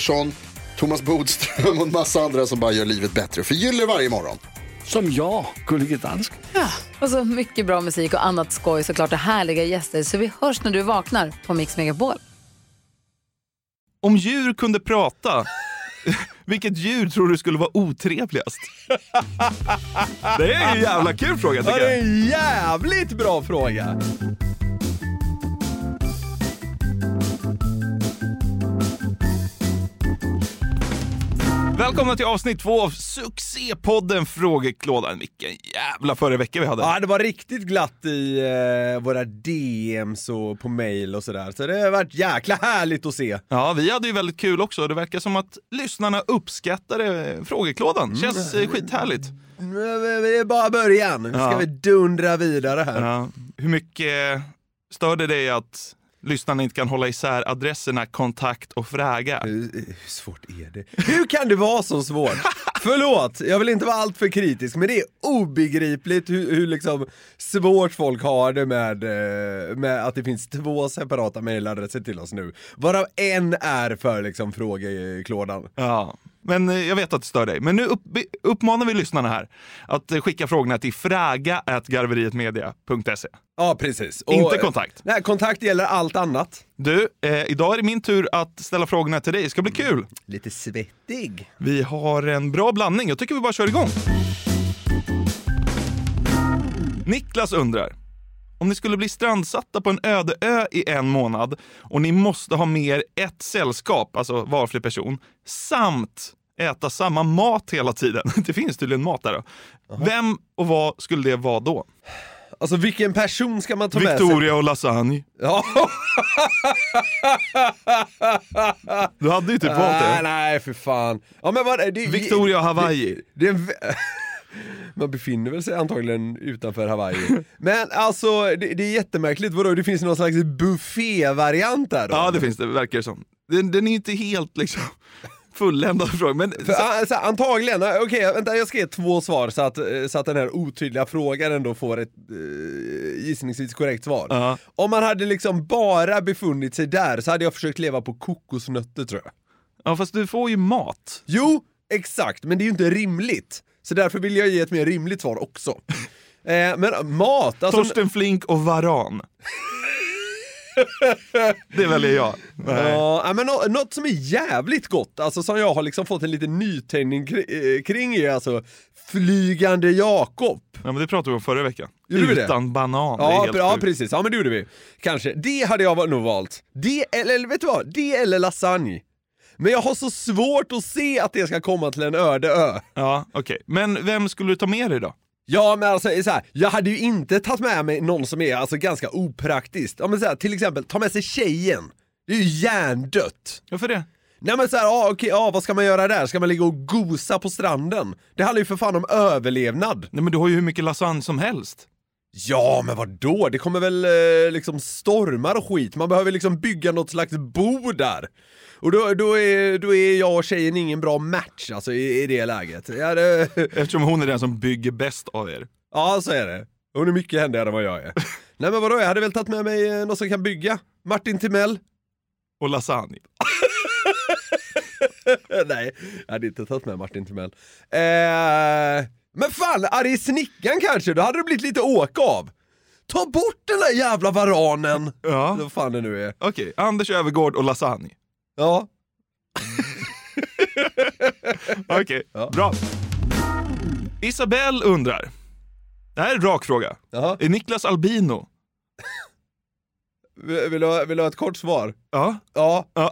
Pettersson, Thomas Bodström och en massa andra som bara gör livet bättre. Förgyller varje morgon. Som jag, Gullige Dansken. Och så mycket bra musik och annat skoj såklart och härliga gäster. Så vi hörs när du vaknar på Mix Megapol. Om djur kunde prata, vilket djur tror du skulle vara otrevligast? Det är ju en jävla kul fråga Ja, tycker det är jag. en jävligt bra fråga. Välkomna till avsnitt två av succépodden Frågeklådan. Vilken jävla förra vecka vi hade. Ja, det var riktigt glatt i eh, våra DMs och på mail och sådär. Så det har varit jäkla härligt att se. Ja, vi hade ju väldigt kul också. Det verkar som att lyssnarna uppskattade Frågeklådan. Känns eh, skithärligt. Det är bara början. Nu ska Ja. vi dundra vidare här. Ja. Hur mycket störde dig att lyssnarna inte kan hålla isär adresserna kontakt och fräga? Hur, hur svårt är det? Hur kan det vara så svårt? Förlåt, jag vill inte vara alltför kritisk, men det är obegripligt hur, hur liksom svårt folk har det med, eh, med att det finns två separata mejladresser till oss nu. Varav en är för liksom frågeklådan. Ja, men eh, jag vet att det stör dig. Men nu upp, uppmanar vi lyssnarna här att eh, skicka frågorna till fraga.garverietmedia.se. Ja, precis. Inte kontakt. Nej, kontakt gäller allt annat. Du, eh, idag är det min tur att ställa frågorna till dig. Det ska bli kul. Lite svettig. Vi har en bra blandning. Jag tycker vi bara kör igång. Niklas undrar. Om ni skulle bli strandsatta på en öde ö i en månad och ni måste ha mer ett sällskap, alltså valfri person, samt äta samma mat hela tiden. Det finns tydligen mat där då. Vem och vad skulle det vara då? Alltså vilken person ska man ta med sig? Victoria och lasagne. Ja. Du hade ju typ valt nej, det. nej för fan. Ja, men vad, det, Victoria och Hawaii. Det, det man befinner väl sig antagligen utanför Hawaii. Men alltså det, det är jättemärkligt, vadå det finns någon slags buffé-variant där då? Ja, det finns det, verkar det som. Den, den är inte helt liksom fulländad fråga, men För, alltså, antagligen, okej vänta jag ska ge två svar så att, så att den här otydliga frågan ändå får ett eh, gissningsvis korrekt svar. Ja. Om man hade liksom bara befunnit sig där så hade jag försökt leva på kokosnötter tror jag. Ja, fast du får ju mat. Jo, exakt, men det är ju inte rimligt. Så därför vill jag ge ett mer rimligt svar också. Eh, men mat, alltså... Torsten Flink och Varan. det väljer jag. Nej. Ja, men nå- något som är jävligt gott, alltså som jag har liksom fått en liten nytändning eh, kring är alltså Flygande Jakob. Ja, men det pratade vi om förra veckan. Gjorde det? Utan banan. det är Ja, helt ja precis, ja men det gjorde vi. Kanske. Det hade jag nog valt. Det eller vet du vad? Det eller lasagne. Men jag har så svårt att se att det ska komma till en öde ö. Ja, okej. Men vem skulle du ta med dig då? Ja men alltså så här, jag hade ju inte tagit med mig någon som är alltså ganska opraktiskt. Ja men så här, till exempel, ta med sig tjejen. Det är ju hjärndött. Varför det? Nej men såhär, ja okej, ja vad ska man göra där? Ska man ligga och gosa på stranden? Det handlar ju för fan om överlevnad. Nej, men du har ju hur mycket lasagne som helst. Ja men vad då? Det kommer väl eh, liksom stormar och skit, man behöver liksom bygga något slags bo där. Och då, då, är, då är jag och tjejen ingen bra match alltså i, i det läget. Ja, det, Eftersom hon är den som bygger bäst av er. ja så är det. Hon är mycket händigare än vad jag är. Nej men vadå, jag hade väl tagit med mig eh, någon som kan bygga. Martin Timell. Och lasagne. Nej, jag hade inte tagit med Martin Timell. Eh, men fan, arg snickaren kanske? Då hade det blivit lite åka av. Ta bort den där jävla varanen! Ja. Vad fan det nu är. Okej, Anders Övergård och lasagne. Ja. Okej, bra. Isabelle undrar. Det här är en rak fråga. Jaha. Är Niklas albino? Vill, vill, du ha, vill du ha ett kort svar? Ja. Ja. ja.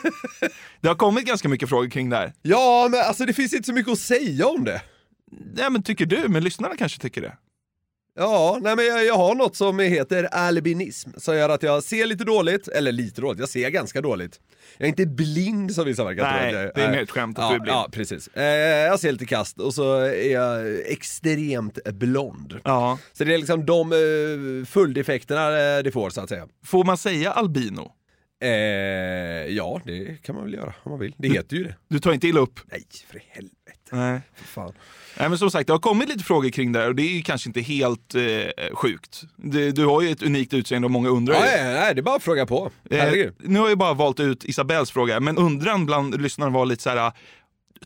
det har kommit ganska mycket frågor kring det här. Ja, men alltså det finns inte så mycket att säga om det. Nej, men tycker du? Men lyssnarna kanske tycker det. Ja, nej men jag, jag har något som heter albinism, som gör att jag ser lite dåligt, eller lite dåligt, jag ser ganska dåligt. Jag är inte blind som vissa verkar tro Nej, det är Nej. ett skämt att ja, du är blind. Ja, precis. Eh, jag ser lite kast och så är jag extremt blond. Ja. Så det är liksom de eh, följdeffekterna eh, det får så att säga. Får man säga albino? Eh, ja, det kan man väl göra om man vill. Det heter ju det. Du tar inte illa upp? Nej, för helvete. Nej. För fan. Nej men som sagt, det har kommit lite frågor kring det här och det är ju kanske inte helt eh, sjukt. Du, du har ju ett unikt utseende och många undrar ju. Ja, ja, nej, det är bara att fråga på. Eh, nu har jag bara valt ut Isabells fråga, men undran bland lyssnarna var lite så här.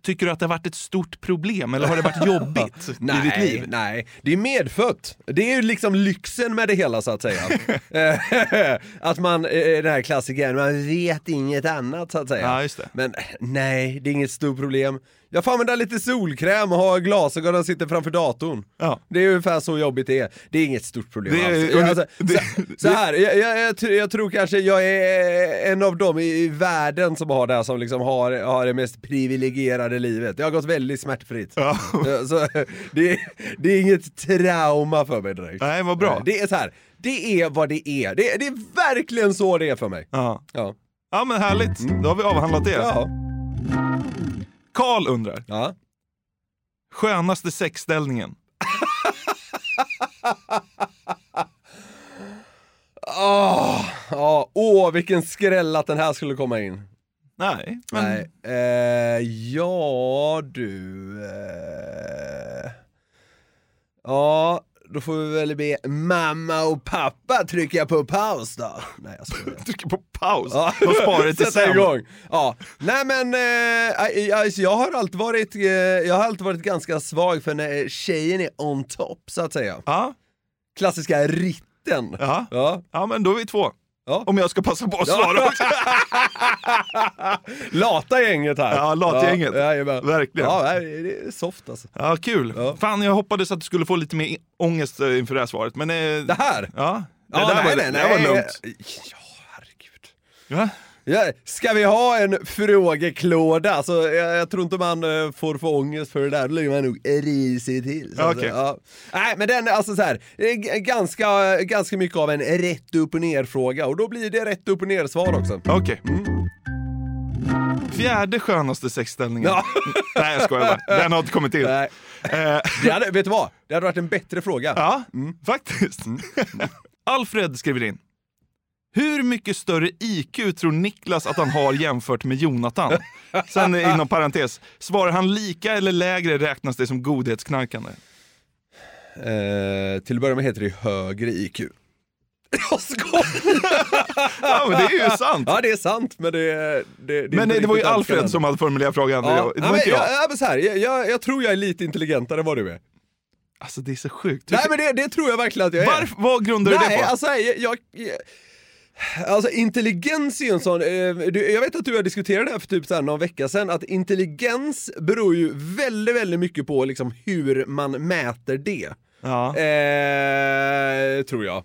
Tycker du att det har varit ett stort problem eller har det varit jobbigt i ditt Nej, liv? nej, det är medfött. Det är ju liksom lyxen med det hela så att säga. Eh, att man, eh, den här klassikern, man vet inget annat så att säga. Ja. Men eh, nej, det är inget stort problem. Jag får använda lite solkräm och ha glasögon och sitter framför datorn. Ja. Det är ungefär så jobbigt det är. Det är inget stort problem Det alls. Alltså, det- så, så här, jag, jag, jag, jag tror kanske jag är en av dem i, i världen som har det här, som liksom har, har det mest privilegierade livet. Det har gått väldigt smärtfritt. Ja. Eh, Så, det, det är inget trauma för mig direkt. Nej, vad bra. Det är så här, det är vad det är. Det, det är verkligen så det är för mig. Ja. Ja. ja men härligt, då har vi avhandlat det. Ja. Karl undrar. Ja. Skönaste sexställningen? Åh, ja, åh, vilken skräll att den här skulle komma in. Nej, men Nej. Eh, ja du. Eh, ja, då får vi väl be mamma och pappa trycka på paus då. Nej jag skojar. trycker på paus Ja, och sparar det till sen. igång. Ja, nej men eh, alltså, jag har alltid varit, eh, jag har alltid varit ganska svag för när tjejen är on top så att säga. Ja, Klassiska ritten. ja. Ja. ja, men då är vi två. Ja. Om jag ska passa på att svara också. Lata gänget här. Ja, latgänget. Ja, jajamän. Verkligen. Ja, nej, det är soft alltså. Ja, kul. Ja. Fan, jag hoppades att du skulle få lite mer ångest eh, inför det här svaret. Men, eh, Det här? Ja, det Ja, där nej, var, nej, det där var nej. lugnt. Ja, herregud. Ja? Ja, ska vi ha en frågeklåda? Alltså, jag, jag tror inte man eh, får få ångest för det där, då ligger man nog risigt till. så att Okej. ja. Nej men den, alltså så här, det är g- ganska, ganska mycket av en rätt upp och ner fråga och då blir det rätt upp och ner svar också. Okej. Fjärde skönaste sexställningen. Ja. Nej, jag skojar bara. Den har inte kommit till. Nej. Eh, Det hade, vet du vad? Det hade varit en bättre fråga. ja, faktiskt. Alfred skriver in. Hur mycket större IQ tror Niklas att han har jämfört med Jonathan? Sen inom parentes, svarar han lika eller lägre räknas det som godhetsknarkande. Eh, till att börja med heter det högre IQ. Jag skojar! Ja, men det är ju sant. Ja det är sant men det, det, det Men eh, det var ju Alfred som hade formulerat frågan. Ja, Det ja, var men, inte jag. ja, men så här, jag, jag, jag tror jag är lite intelligentare än vad du är. Alltså det är så sjukt. Nej men det, det tror jag verkligen att jag är. Varför, vad grundar du det Nej, på? alltså jag, jag Alltså intelligens är ju en sån, eh, jag vet att du har diskuterat det här för typ så här någon vecka sedan, att intelligens beror ju väldigt, väldigt mycket på liksom hur man mäter det. Ja. Eh, tror jag.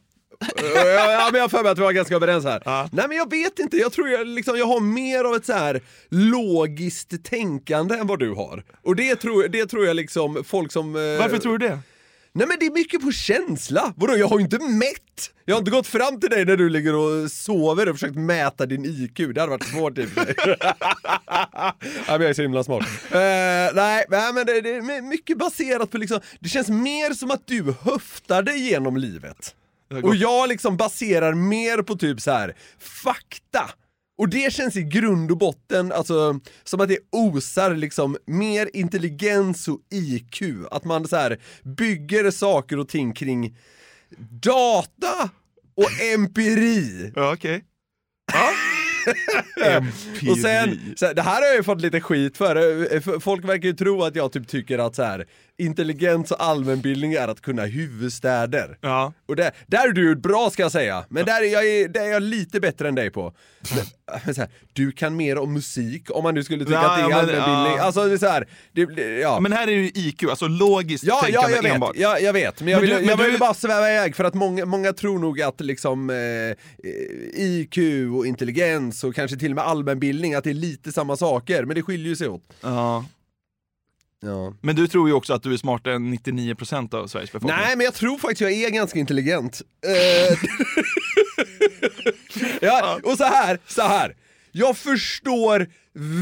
Eh, ja, men jag har för mig att vi var ganska överens här. Ja. Nej men jag vet inte, jag tror jag, liksom, jag har mer av ett så här logiskt tänkande än vad du har. Och det tror, det tror jag liksom folk som... eh, Varför tror du det? Nej men det är mycket på känsla. Vadå, jag har ju inte mätt! Jag har inte gått fram till dig när du ligger och sover och försökt mäta din IQ. Det hade varit svårt i och för sig. jag är så himla smart. Eh, nej, men det, det är mycket baserat på liksom, det känns mer som att du höftar dig genom livet. Och jag liksom baserar mer på typ så här fakta. Och det känns i grund och botten alltså, som att det osar liksom mer intelligens och IQ. Att man så här bygger saker och ting kring data och empiri. Ja, okej. Ja. Empiri. Och sen, så här, det här har jag ju fått lite skit för. För. Folk verkar ju tro att jag typ tycker att så här, intelligens och allmänbildning är att kunna huvudstäder. Ja. Och där, där är du bra ska jag säga, men där är jag, där är jag lite bättre än dig på. Men, så här, du kan mer om musik om man nu skulle tycka Ja, att det är men- allmänbildning. ja. Alltså det är så här, det, ja. Men här är ju IQ, alltså logiskt Ja, ja tänkande jag, vet, enbart. ja, jag vet, men jag Men du- men jag du- bara sväva iväg för att många, många tror nog att liksom eh, IQ och intelligens och kanske till och med allmänbildning, att det är lite samma saker, men det skiljer ju sig åt. Ja. Ja. Men du tror ju också att du är smartare än 99% av Sveriges befolkning. Nej, men jag tror faktiskt jag är ganska intelligent. Eh, ja, och så här, så här. Jag förstår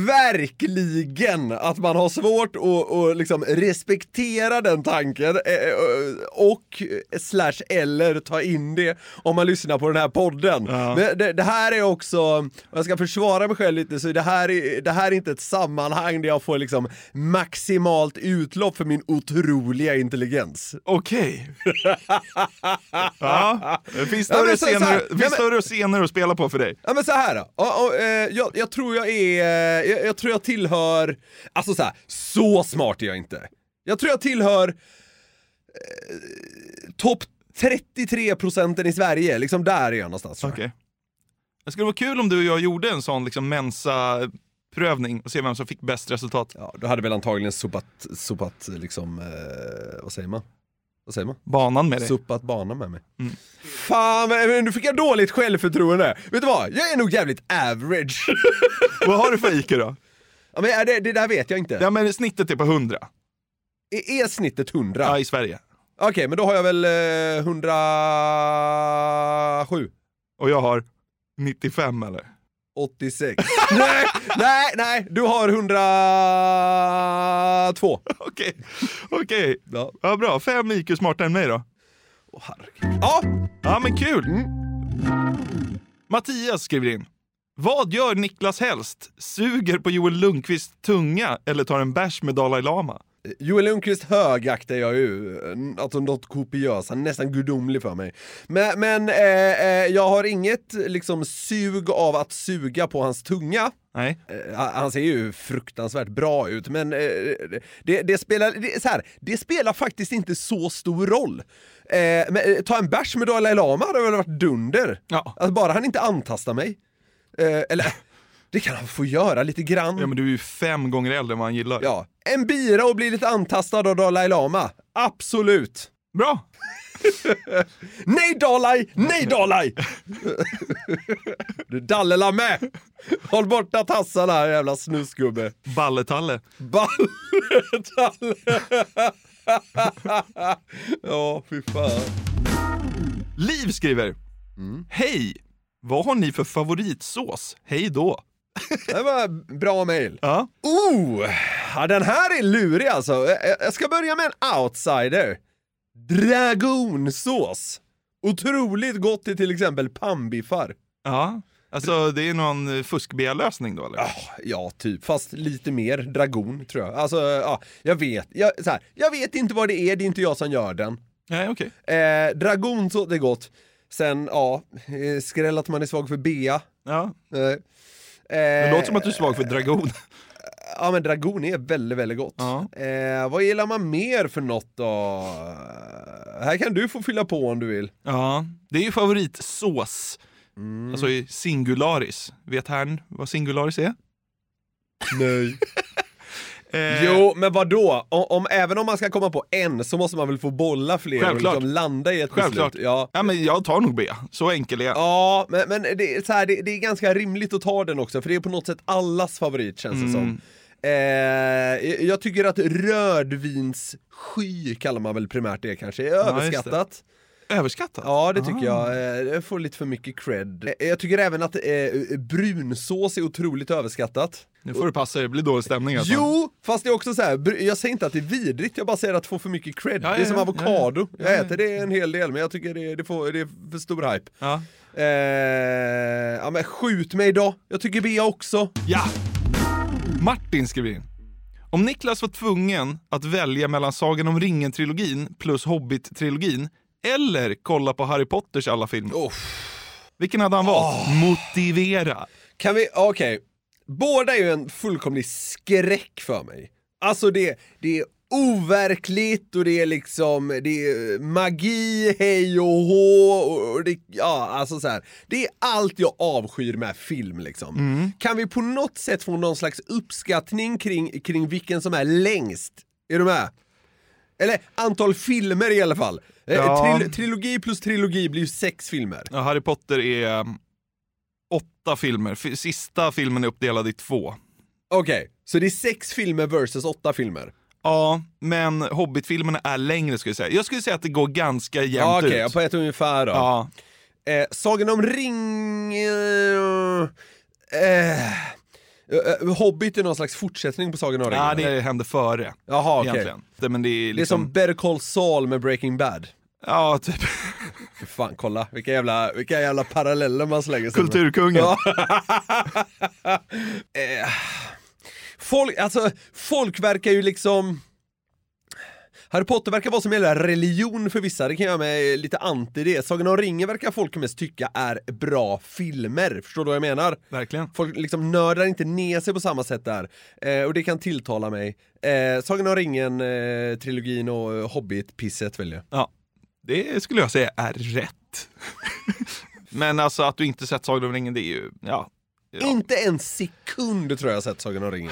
verkligen att man har svårt att, att liksom respektera den tanken eh, eh, och slash eller ta in det om man lyssnar på den här podden. Ja. Det, det här är också, om jag ska försvara mig själv lite, så det här är, det här är inte ett sammanhang där jag får liksom maximalt utlopp för min otroliga intelligens. Okej. ja. Det finns Ja, större, scener, ja, finns men- större scener att spela på för dig. Ja men så här då. Eh, jag, jag tror jag är, eh, jag, jag tror jag tillhör, alltså så här, så smart är jag inte. Jag tror jag tillhör eh, topp 33 procenten i Sverige, liksom där är jag någonstans. Okej. Det skulle vara kul om du och jag gjorde en sån liksom Mensa-prövning och se vem som fick bäst resultat. Ja, du hade väl antagligen sopat, sopat liksom, eh, vad säger man? Vad säger man? Banan med dig. Sopat banan med mig. Mm. Fan, men nu fick jag dåligt självförtroende. Vet du vad? Jag är nog jävligt average. Vad har du för IQ då? ja, men det, det där vet jag inte. Ja men snittet är på 100. Är, är snittet 100? Ja, i Sverige. Okej, men då har jag väl eh, 107. Och jag har 95 eller? 86. nej, nej, nej, du har 102. Okej, okej. Ja. Ja, bra. Fem IQ smartare än mig då. Åh, herregud. Ja, Ja, men kul! Mm. Mattias skriver in. Vad gör Niklas helst? Suger på Joel Lundqvists tunga eller tar en bärs med Dalai Lama? Joel Lundqvist högaktar jag ju, alltså något kopiöst, han är nästan gudomlig för mig. Men, men eh, eh, jag har inget liksom sug av att suga på hans tunga. Nej. Eh, han ser ju fruktansvärt bra ut, men eh, det, det, spelar, det, så här, det spelar faktiskt inte så stor roll. Eh, men, eh, ta en bärs med Dalai Lama hade väl varit dunder. Ja. Alltså, bara han inte antastar mig. Eh, eller, det kan han få göra lite grann. ja, men du är ju fem gånger äldre än vad han gillar. Ja, en bira och bli lite antastad av Dalai Lama. Absolut. Bra! Nej Dalai! Nej Dalai! du Dalle med! Håll borta tassarna jävla snusgubbe. Balletalle. Balledalle! Ja, fy fan. Liv skriver. Mm. Hej! Vad har ni för favoritsås? Hej då! Det var bra mail. Ja. Oh! Den här är lurig alltså. Jag- ska börja med en outsider. Dragonsås. Otroligt gott till till exempel pannbiffar. Ja. Alltså det är någon fuskbea-lösning då eller? Ja, typ. Fast lite mer dragon, tror jag. Alltså, ja, jag vet. Jag, så här, jag vet inte vad det är, det är inte jag som gör den. Nej, okej. Eh, dragonsås, det är gott. Sen, ja, eh, skräll att man är svag för bea. Ja. Eh, Det eh, låter som att du är svag för dragon. Ja men dragon är väldigt, väldigt gott. Ja. Eh, vad gillar man mer för något då? Här kan du få fylla på om du vill. Ja, det är ju favoritsås. Mm. Alltså i singularis. Vet herrn vad singularis är? Nej. Eh, Jo, men vad då? Om, om, även om man ska komma på en så måste man väl få bolla fler Självklart. och liksom landa i ett Självklart. beslut. Ja. Ja, men jag tar nog B. Så enkel är jag. Ja, men, men det, är så här, det, det är ganska rimligt att ta den också, för det är på något sätt allas favorit känns det Mm. som. Eh, jag tycker att rödvinssky kallar man väl primärt det kanske, är just det. Överskattat. Ja, det tycker Ah. jag. Eh, Det får lite för mycket cred. Eh, Jag tycker även att eh, brunsås är otroligt överskattat. Nu får du passa det blir dålig stämning alltså. Jo, fast det är också så här, jag säger inte att det är vidrigt, jag bara säger att det får för mycket cred. Ja, det är ja, som ja, avokado. ja, ja. Jag äter det en hel del, men jag tycker det, det, får, det är för stor hype. Ja. Eh, ja men skjut mig då. Jag tycker Bea också. ja! Martin skriver in. Om Niklas var tvungen att välja mellan Sagan om ringen-trilogin plus Hobbit-trilogin eller kolla på Harry Potters alla filmer. Vilken hade han valt? Motivera. Kan vi, okej. Båda är ju en fullkomlig skräck för mig. Alltså det, det är overkligt och det är liksom, det är magi, hej och hå och det, ja alltså så här. Det är allt jag avskyr med film liksom. Kan vi på något sätt få någon slags uppskattning kring, kring vilken som är längst? Är du med? Eller antal filmer i alla fall. Eh, Ja. Tril- trilogi plus trilogi blir ju sex filmer. Ja, Harry Potter är um, åtta filmer. Sista filmen är uppdelad i två. Okej, så det är sex filmer versus åtta filmer. Ja, men Hobbit-filmerna är längre skulle jag säga. Jag skulle säga att det går ganska jämnt Ja, Okej, ut. på ett ungefär då. Ja. Eh, Sagan om ring... Eh, eh, Hobbit är någon slags fortsättning på Sagan om ringen? ja, det hände före. Jaha, okej. Egentligen. Det, men det är, Det är liksom, som Better Call Saul med Breaking Bad. Ja, typ. Fan, kolla vilka jävla, vilka jävla paralleller man slänger sig. Kulturkungen. Ja. eh, folk, alltså, folk verkar ju liksom... Harry Potter verkar vara som en jävla religion för vissa, det kan jag med lite anti det. Sagan om ringen verkar folk mest tycka är bra filmer, förstår du vad jag menar? Verkligen. Folk liksom nördar inte ner sig på samma sätt där, eh, och det kan tilltala mig. Eh, Sagan om ringen, eh, trilogin och eh, Hobbit-pisset väljer jag. Ja, det skulle jag säga är rätt. men alltså att du inte sett Sagan om ringen, det är ju, ja. ja. Inte en sekund tror jag sett Sagan om ringen.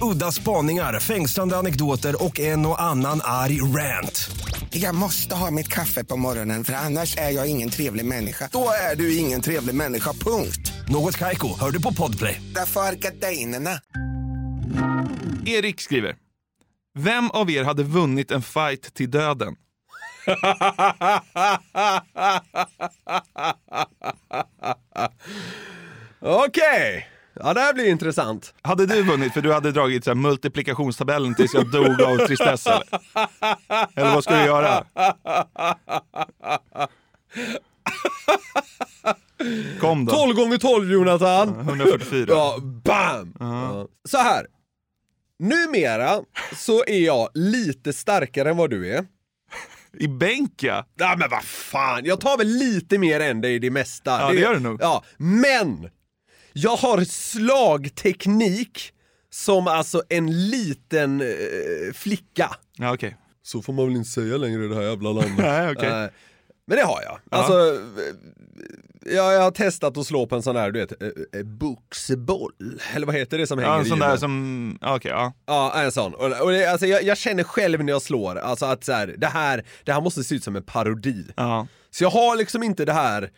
Udda spaningar, fängslande anekdoter och en och annan arg rant. Jag måste ha mitt kaffe på morgonen för annars är jag ingen trevlig människa. Då är du ingen trevlig människa, punkt. Något Kaiko, hör du på Podplay. Därför är gardinerna. Erik skriver. Vem av er hade vunnit en fight till döden? Okej! Ja, det här blir intressant. Hade du vunnit för du hade dragit så här, multiplikationstabellen tills jag dog av tristess eller? Eller vad ska du göra? Kom då. 12 gånger 12 Jonathan! 144. Ja, bam! Ja. Så här. Numera så är jag lite starkare än vad du är. I bänk ja. Ja men vad fan, jag tar väl lite mer än dig i det mesta. Ja, det gör du nog. Ja, men! Jag har slagteknik som alltså en liten eh, flicka. Ja, okej. Så får man väl inte säga längre i det här jävla landet. Nej, okej. Eh, Men det har jag. Alltså, eh, jag, jag har testat att slå på en sån här, du vet, eh, eh, boxboll. Eller vad heter det som hänger Ja, en i sån där som, ja, okej ja. Ja, en sån. Och, och det, alltså, jag, jag känner själv när jag slår, alltså att så här, det, här, det här måste se ut som en parodi. Ja. Så jag har liksom inte det här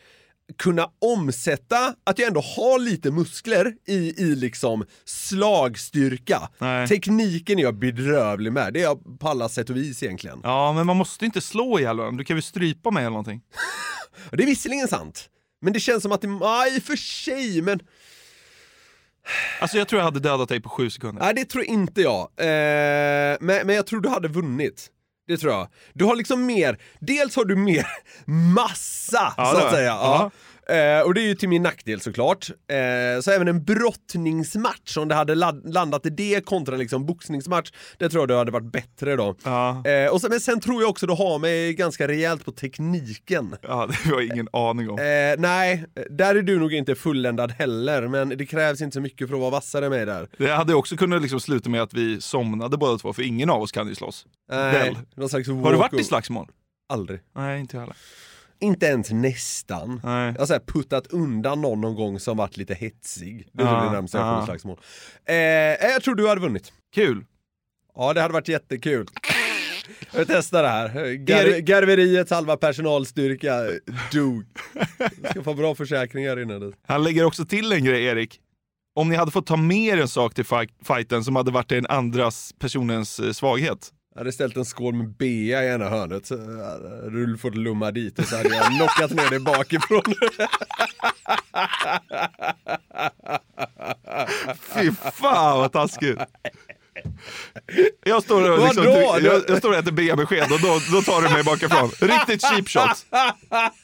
kunna omsätta att jag ändå har lite muskler i, i liksom slagstyrka. Nej. Tekniken är jag bedrövlig med, det är jag på alla sätt och vis egentligen. Ja, men man måste inte slå ihjäl varandra. Du kan väl strypa mig eller någonting? Det är visserligen sant, men det känns som att det, ja i och för sig, men Alltså jag tror jag hade dödat dig på sju sekunder. nej det tror inte jag. Eh, men, men jag tror du hade vunnit. Det tror jag. Du har liksom mer, dels har du mer massa Ja, så att säga. Ja. Eh, och det är ju till min nackdel såklart. Eh, så även en brottningsmatch, om det hade landat i det kontra liksom boxningsmatch, det tror jag det hade varit bättre då. Eh, och sen, men sen tror jag också det har mig ganska rejält på tekniken. Ja, det har jag ingen aning om. Eh, nej, där är du nog inte fulländad heller, men det krävs inte så mycket för att vara vassare mig där. Det hade också kunnat liksom sluta med att vi somnade båda två, för ingen av oss kan ju slåss. Nej, Har du varit i slagsmål? Aldrig. Nej, inte jag heller. Inte ens nästan. Nej. Jag har så här puttat undan någon någon gång som varit lite hetsig. Det är Ja, det närmaste jag ja. får slagsmål. Eh, jag tror du hade vunnit. Kul. Ja, det hade varit jättekul. Jag vill testa det här. Gar Erik- garveriets halva personalstyrka dog. Jag ska få bra försäkringar innan det. Han lägger också till en grej, Erik. Om ni hade fått ta med er en sak till fight- fighten som hade varit den andras personens eh, svaghet. Jag hade ställt en skål med bea i ena hörnet, så hade du fått lumma dit och så hade jag knockat ner dig bakifrån. Fy fan vad taskigt. Jag står och, liksom, jag, jag står och äter B-besked och då, då tar du mig bakifrån. Riktigt cheap shot.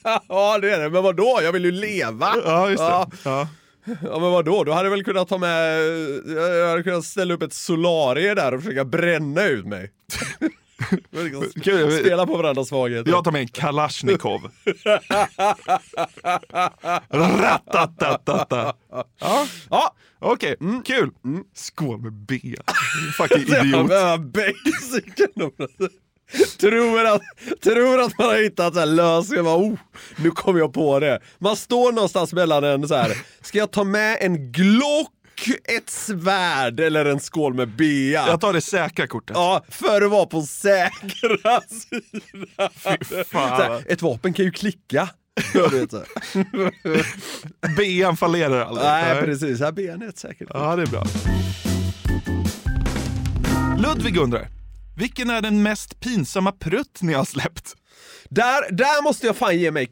ja det är det, men vadå? Jag vill ju leva! Ja, just det. Ja. Ja men vadå, då hade jag väl kunnat ta med, jag hade kunnat ställa upp ett solarie där och försöka bränna ut mig. Kul. Spela på varandras svagheter. Jag tar med en Kalashnikov. Ratatatata. Ja, ja. okej, kul. Skål med B. Fucking idiot. tror, att, tror att man har hittat en lösning, bara, oh, nu kom jag på det. Man står någonstans mellan en så här. ska jag ta med en Glock, ett svärd eller en skål med bea? Jag tar det säkra kortet. Ja, för att vara på säkra sidan. Fy fan. Så här, ett vapen kan ju klicka. Bean fallerar aldrig. Nej precis, här bean är ett säkert kort. Ja, det är bra. Ludvig undrar, vilken är den mest pinsamma prutt ni har släppt? Där, där måste jag fan ge mig,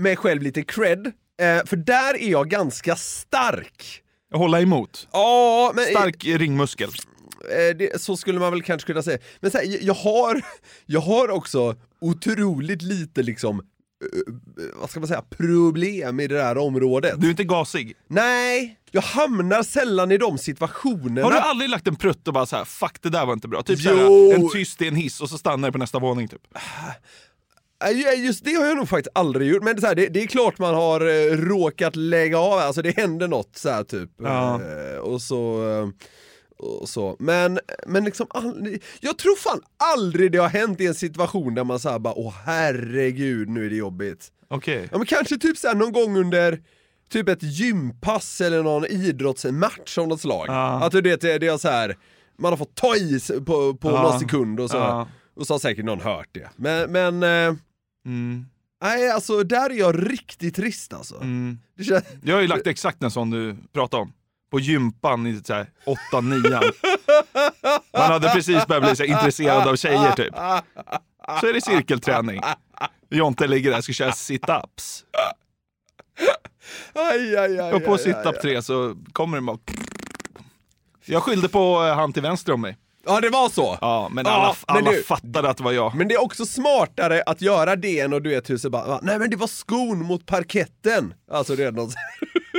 mig själv lite cred, eh, för där är jag ganska stark. Hålla emot? Ja, men... Stark ringmuskel. Eh, det, så skulle man väl kanske kunna säga. Men så här, jag, har, jag har också otroligt lite liksom, eh, vad ska man säga, problem i det här området. Du är inte gasig? Nej, jag hamnar sällan i de situationerna. Har du aldrig lagt en prutt och bara så här, fuck det där var inte bra? Typ Jo. såhär, en tyst i en hiss och så stannar det på nästa våning typ. Nej, Just det har jag nog faktiskt aldrig gjort, men det, är så här, det, det är klart man har eh, råkat lägga av, alltså det händer något så här typ. Ja. Eh, och så... Eh, och så. Men, men liksom aldrig, jag tror fan aldrig det har hänt i en situation där man säger bara åh herregud nu är det jobbigt. Okej. Ja men kanske typ såhär någon gång under typ ett gympass eller någon idrottsmatch av något slag. Ja. Att du vet, det det är så här man har fått ta i på, på Ja. någon sekund och så, Ja. och så har säkert någon hört det. Men, men eh, Mm. nej alltså där är jag riktigt trist alltså. Mm. Känns, Jag har ju lagt exakt en sån du pratade om. På gympan i så här 8-9. Man hade precis börjat bli så intresserad av tjejer typ. Så är det cirkelträning. Jonte ligger där och ska köra sit-ups. aj, aj, aj, Och på sit-up aj, aj. 3 så kommer det bara... Jag skyllde på eh, han till vänster om mig. Ja det var så? Ja, men Ja, alla, men alla du- fattade att det var jag. Men det är också smartare att göra det än att du vet hur så bara, nej men det var skon mot parketten. Alltså det är något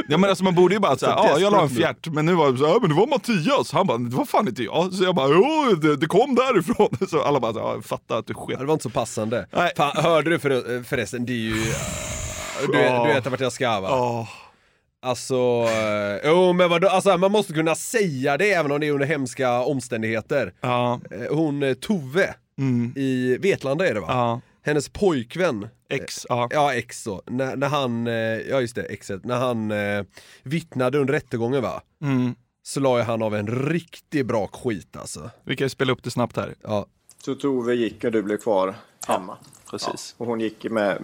Ja men alltså man borde ju bara säga, ja jag la en fjärt, men nu var det så här, ja men det var Mattias. Han bara, det var fan inte jag. Så jag bara, jo det, det kom därifrån. Så alla bara, ja, fattar att du Ja, sket. det var inte så passande. Nej. Fan, hörde du för, förresten, det är ju... Du, Ja. du vet vart jag ska va? Ja. Alltså, eh, jo men vadå, alltså man måste kunna säga det även om det är under hemska omständigheter. Ja. Eh, Hon eh, Tove Mm. i Vetlanda är det va? Ja. Hennes pojkvän, Ex, ja. ja ex så, när, när han, ja just det, exet, när han eh, vittnade under rättegången va? Mm. Så la ju han av en riktigt bra skit alltså. Vi kan ju spela upp det snabbt här. Ja. Så Tove gick och du blev kvar hemma? Precis. Och hon gick med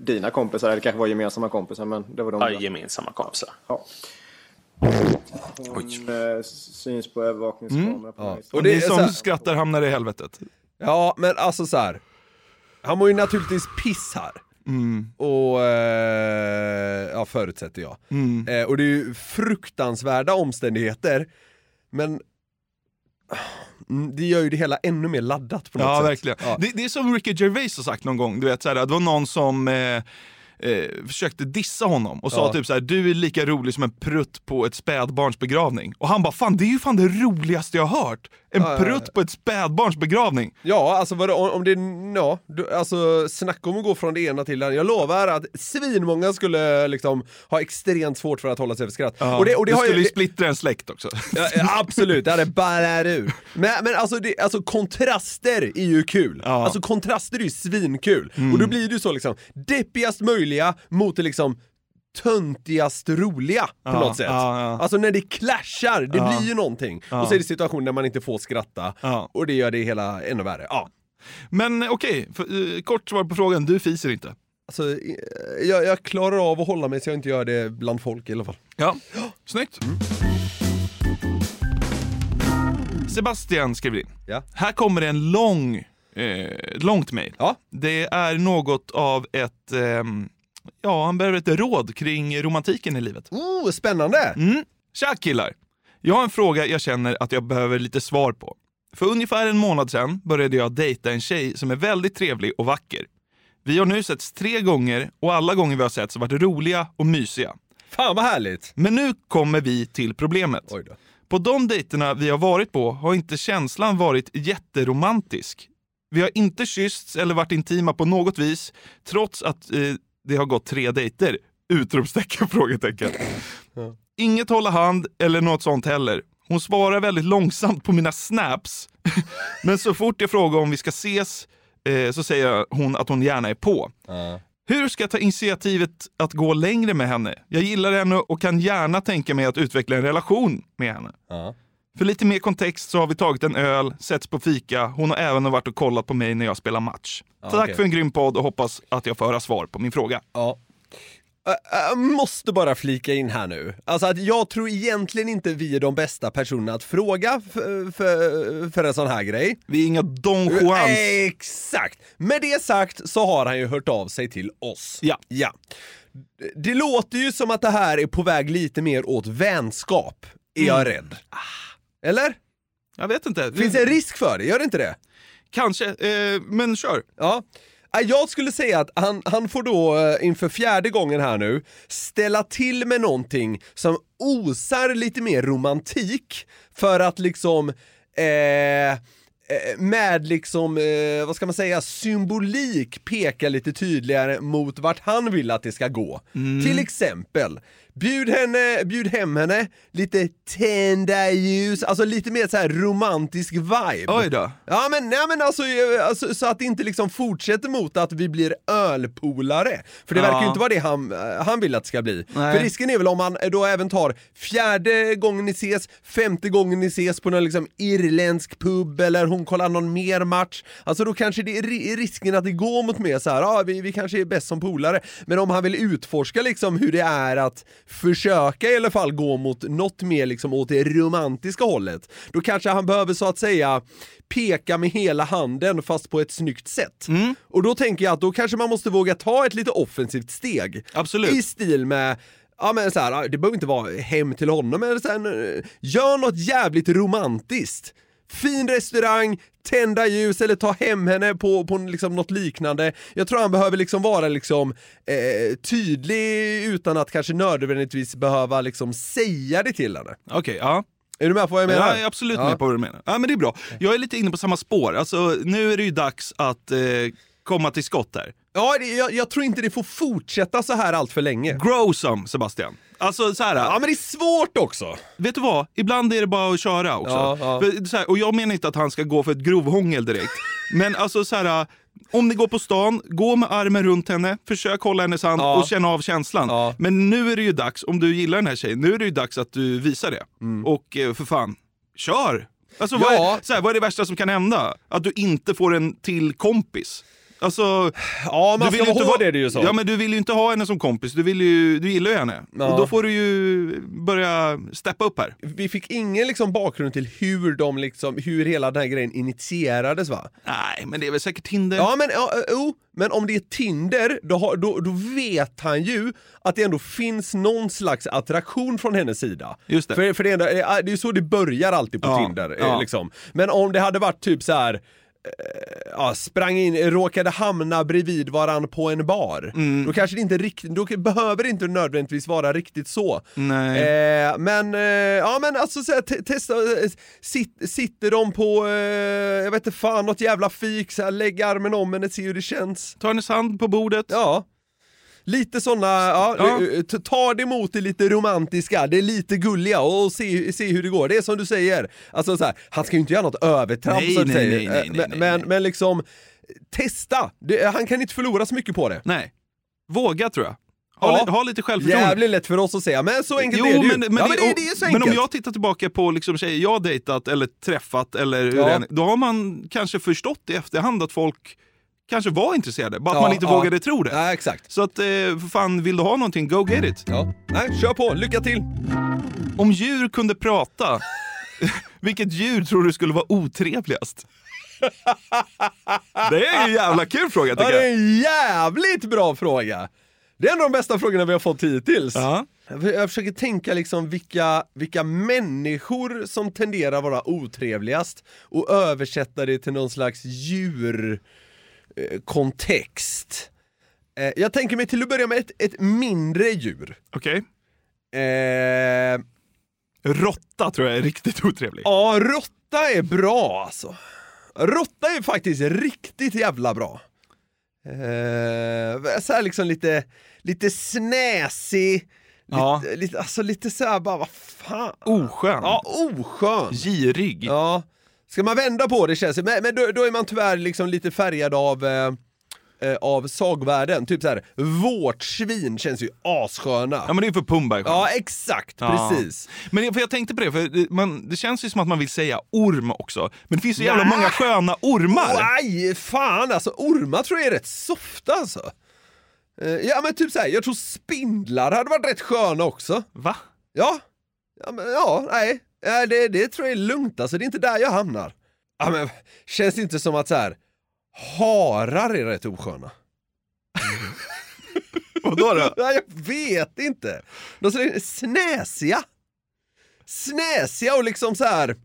dina kompisar, eller kanske var gemensamma kompisar, men det var de Ja, gemensamma kompisar. Ja. Hon eh, syns på övervakningskamera på Ja. Och det är som här- skrattar hamnar i helvetet. Ja, men alltså så här. Han mår ju naturligtvis piss här. Mm. Och, eh, ja förutsätter jag. Mm. Eh, och det är ju fruktansvärda omständigheter. Men mm, det gör ju det hela ännu mer laddat på något Ja, sätt. verkligen. Ja. Det, det är som Ricky Gervais har sagt någon gång. Du vet, så här, det var någon som eh, eh, försökte dissa honom och sa Ja. typ så här: du är lika rolig som en prutt på ett spädbarns begravning. Och han bara, fan det är ju fan det roligaste jag har hört! En Ja, ja, ja. prutt på ett spädbarns begravning. Ja, alltså vadå, om, det, ja, du, alltså snacka om att gå från det ena till det andra. Jag lovar att svinmånga skulle liksom ha extremt svårt för att hålla sig för skratt. Och det, och det har skulle ju det- splittra en släkt också. Absolut, det hade ballat ur. Men, men alltså, det, alltså kontraster är ju kul. Alltså kontraster är ju svinkul. Mm. Och då blir det ju så liksom, deppigast möjliga mot det liksom töntigast roliga på Ja, något sätt. ja, ja. Alltså när det clashar, det blir ju någonting. Och så är det situationer där man inte får skratta. Och det gör det hela ännu värre. Ja. Men eh, okej, för, eh, kort svar på frågan, du fiser inte. Alltså, eh, jag, jag klarar av att hålla mig så jag inte gör det bland folk i alla fall. Ja, snyggt. Sebastian skriver in. Ja. Här kommer en lång, eh, långt mejl. Ja. Det är något av ett, ehm, ja han behöver ett råd kring romantiken i livet. Oh, spännande! Mm. Tja killar! Jag har en fråga jag känner att jag behöver lite svar på. För ungefär en månad sedan började jag dejta en tjej som är väldigt trevlig och vacker. Vi har nu setts tre gånger och alla gånger vi har setts har varit roliga och mysiga. Fan vad härligt! Men nu kommer vi till problemet. Oj då. På de dejterna vi har varit på har inte känslan varit jätteromantisk. Vi har inte kyssts eller varit intima på något vis, trots att eh, det har gått tre dejter. Utropstecken, frågetecken. Inget hålla hand eller något sånt heller. Hon svarar väldigt långsamt på mina snaps. Men så fort jag frågar om vi ska ses eh, så säger hon att hon gärna är på. Hur ska jag ta initiativet att gå längre med henne? Jag gillar henne och kan gärna tänka mig att utveckla en relation med henne. För lite mer kontext så har vi tagit en öl, setts på fika, hon har även varit och kollat på mig när jag spelar match. Ja, Tack okej. för en grym podd och hoppas att jag får höra svar på min fråga. Ja. Jag måste bara flika in här nu. Alltså att jag tror egentligen inte vi är de bästa personerna att fråga för, för, för en sån här grej. Vi är inga Don Juans. Exakt! Med det sagt så har han ju hört av sig till oss. Ja. ja. Det låter ju som att det här är på väg lite mer åt vänskap, är jag Mm. rädd. Eller? Jag vet inte. Finns det en risk för det? Gör det inte det? Kanske, eh, men kör. Ja. Ja, Jag skulle säga att han, han får då eh, inför fjärde gången här nu ställa till med någonting som osar lite mer romantik för att liksom eh, eh, med liksom, eh, vad ska man säga, symbolik peka lite tydligare mot vart han vill att det ska gå. Mm. Till exempel, bjud, henne, bjud hem henne, lite tända ljus, alltså lite mer så här romantisk vibe. Oj då. Ja men, nej, men alltså, eh, alltså så att det inte liksom fortsätter mot att vi blir ölpolare. För det Ja. verkar ju inte vara det han, eh, han vill att det ska bli. Nej. För risken är väl om man då även tar fjärde gången ni ses, femte gången ni ses på någon liksom irländsk pub eller hon kollar någon mer match. Alltså då kanske det är ri- risken att det går mot mer så här, ja vi, vi kanske är bäst som polare. Men om han vill utforska liksom hur det är att försöka i alla fall gå mot något mer liksom åt det romantiska hållet, då kanske han behöver så att säga peka med hela handen fast på ett snyggt sätt. Och då tänker jag att då kanske man måste våga ta ett lite offensivt steg. Absolut. I stil med Ja men så här, det behöver inte vara hem till honom, men sen, eh, gör något jävligt romantiskt. Fin restaurang, tända ljus eller ta hem henne på, på liksom något liknande. Jag tror han behöver liksom vara liksom eh, tydlig utan att kanske nödvändigtvis behöva liksom säga det till henne. Okej, ja. Är du med på vad jag menar? Jag är absolut med på vad du menar. Ja, men det är bra. Jag är lite inne på samma spår. Alltså, nu är det ju dags att eh, komma till skott här. Ja, det, jag, jag tror inte det får fortsätta så här allt för länge. Grow some, Sebastian. Alltså så här. Ja, men det är svårt också. Vet du vad? Ibland är det bara att köra också. Ja, ja. För, så här, och jag menar inte att han ska gå för ett grovhångel direkt. men alltså så här. Om ni går på stan, gå med armen runt henne, försök hålla hennes hand Ja. och känna av känslan. Men nu är det ju dags, om du gillar den här tjejen, nu är det ju dags att du visar det. Och eh, för fan, kör! Alltså vad, Mm. Ja. är, så här, vad är det värsta som kan hända? Att du inte får en till kompis. Alltså, ja, man du ska vill vara inte är det ju så. Ja, men du vill ju inte ha henne som kompis. Du, vill ju, du gillar ju henne. Ja. Och då får du ju börja steppa upp här. Vi fick ingen liksom bakgrund till hur de liksom, hur hela den här grejen initierades va? Nej, men det är väl säkert Tinder. Ja men, ja, jo, men om det är Tinder, då, har, då, då vet han ju att det ändå finns någon slags attraktion från hennes sida. Just det. För, för det, ändå, eh, det är ju så det börjar alltid på Ja, Tinder. eh, ja. Liksom. Men om det hade varit typ så här. Eh, Ja, sprang in, råkade hamna bredvid varann på en bar. Mm. Då kanske det inte riktigt, då behöver det inte nödvändigtvis vara riktigt så. Nej. Eh, men, eh, ja men alltså så här, te- testa, eh, sit, sitter de på, eh, jag vet inte fan, något jävla fik, så här, lägg armen om henne, se hur det känns. Ta hennes hand på bordet. Ja. Lite sådana, ja, Ja. eh, t- ta det emot det lite romantiska, det är lite gulliga och se, se hur det går. Det är som du säger, alltså så här, han ska ju inte göra något övertramp Nej, nej, säga. nej, nej, Eh, nej, men, men, men liksom, testa! Det, han kan inte förlora så mycket på det. Nej. Våga tror jag. Ha, Ja. ha lite självförtroende. Jävligt lätt för oss att säga, men så enkelt jo, är det ju. men, men, ja, det, men det, det är men om jag tittar tillbaka på liksom tjejer jag dejtat eller träffat, eller Ja. än- då har man kanske förstått i efterhand att folk kanske var intresserade, bara att Ja, man inte ja. vågade tro det. Ja, exakt. Så att, eh, för fan, vill du ha någonting, go get it. Ja. Nej, kör på, lycka till! Om djur kunde prata, vilket djur tror du skulle vara otrevligast? Det är ju en jävla kul fråga Ja, tycker det är jag. en jävligt bra fråga! Det är en av de bästa frågorna vi har fått hittills. Ja. Jag jag försöker tänka liksom vilka, vilka människor som tenderar vara otrevligast och översätta det till någon slags djurkontext. Eh, jag tänker mig till att börja med ett, ett mindre djur. Okej. Eh, Råtta tror jag är riktigt otrevlig. ja, råtta är bra alltså. Råtta är faktiskt riktigt jävla bra. Eh, så här liksom lite, lite snäsig, Ja. lite, lite, alltså lite såhär bara, vad fan. Oskön. Ja, oskön. Girig. Ja. Ska man vända på det känns det, men, men då, då är man tyvärr liksom lite färgad av eh, eh, av sagvärlden, typ såhär, vårt svin känns ju assköna. Ja men det är för Pumba Ja, exakt, Ja. precis. Men för jag tänkte på det, för man, det känns ju som att man vill säga orm också. Men det finns så jävla Nej. många sköna ormar. Nej, fan alltså, ormar tror jag är rätt softa alltså. Eh, ja men typ såhär, jag tror spindlar hade varit rätt sköna också. Va? Ja. Ja, men, ja nej. Ja, det, det tror jag är lugnt alltså, det är inte där jag hamnar. Ja men, känns det inte som att så här harar är rätt osköna? Vadå då? Ja, jag vet inte. De är snäsiga. Snäsiga och liksom så här.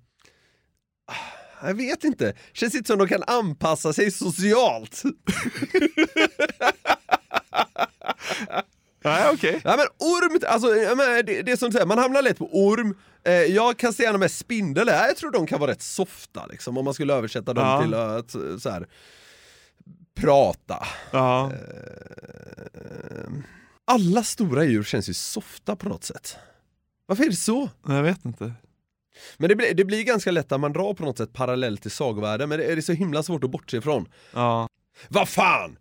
ah, Jag vet inte. Känns inte som de kan anpassa sig socialt. Nej okej. Ja men orm, alltså det, det är som du säger, man hamnar lätt på orm. Eh, jag kan säga med spindel, jag tror de kan vara rätt softa liksom om man skulle översätta dem Ja. till att eh, så här, prata. Ja. Eh, alla stora djur känns ju softa på något sätt. Varför är det så? Jag vet inte. Men det, blir- det blir ganska lätt att man drar på något sätt parallellt till sagvärlden, men det är det så himla svårt att bortse ifrån. Ja. Vad fan!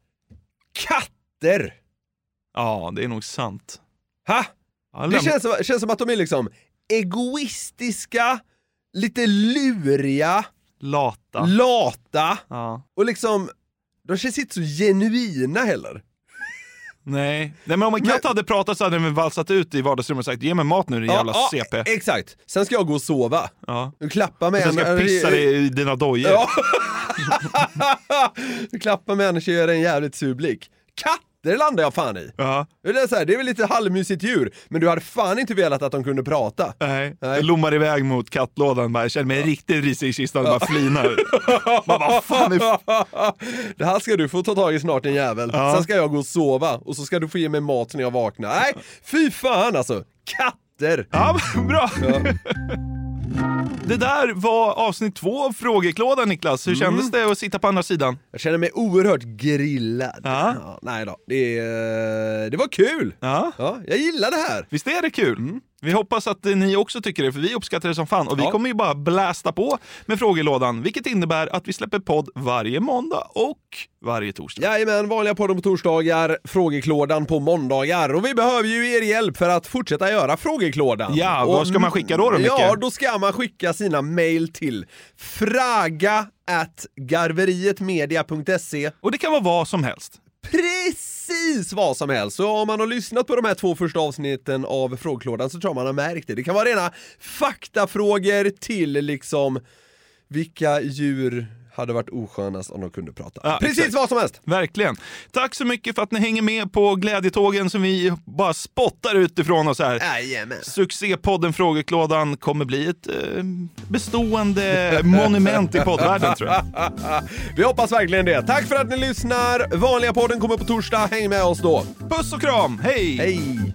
Katter! Ja, det är nog sant. Ha? Ja, Det känns, som- känns som att de är liksom egoistiska, lite luriga, Lata. lata Ja. och liksom, de känns inte så genuina heller. Nej. Nej, men om en katt hade pratat så hade den valsat ut i vardagsrummet och sagt ge mig mat nu din jävla ja, CP. Exakt. Sen ska jag gå och sova. Ja. Och klappa med Sen ska jag pissa dig i dina dojor. Ja. klappa med henne och göra en jävligt sur blick. Katter landar jag fan i. Ja. Det är, så här, det är väl lite halvmysigt djur, men du hade fan inte velat att de kunde prata. Nej. Jag lommar iväg mot kattlådan bara, jag känner mig riktigt risig i kistan och bara flinar. Man bara, fan är Det här ska du få ta tag i snart en jävel. Ja. Sen ska jag gå och sova och så ska du få ge mig mat när jag vaknar. Nej, fy fan alltså. Katter! Ja, bra! Det där var avsnitt två av Frågeklådan Niklas. Hur kändes det att sitta på andra sidan? Jag känner mig oerhört grillad. Ja. Ja, nej då, det, eh, det var kul! Ja. Ja, jag gillar det här. Visst är det kul? Vi hoppas att eh, ni också tycker det, för vi uppskattar det som fan. Och vi kommer ju bara blästa på med frågelådan, vilket innebär att vi släpper podd varje måndag och varje torsdag. Jajamän, vanliga podden på torsdagar, frågeklådan på måndagar. Och vi behöver ju er hjälp för att fortsätta göra frågeklådan. Ja, vad ska man skicka då, då Micke? Ja, då ska man skicka sina mail till fraga at garverietmedia.se. Och det kan vara vad som helst. Precis vad som helst! Så om man har lyssnat på de här två första avsnitten av frågeklådan så tror jag man har märkt det. Det kan vara rena faktafrågor till liksom vilka djur hade varit oskönast om de kunde prata. Ja, Precis exakt. vad som helst! Verkligen. Tack så mycket för att ni hänger med på glädjetågen som vi bara spottar utifrån oss här. Jajamän. Succépodden Frågeklådan kommer bli ett eh, bestående monument i poddvärlden tror jag. Vi hoppas verkligen det. Tack för att ni lyssnar! Vanliga podden kommer på torsdag, häng med oss då! Puss och kram, hej! Hej!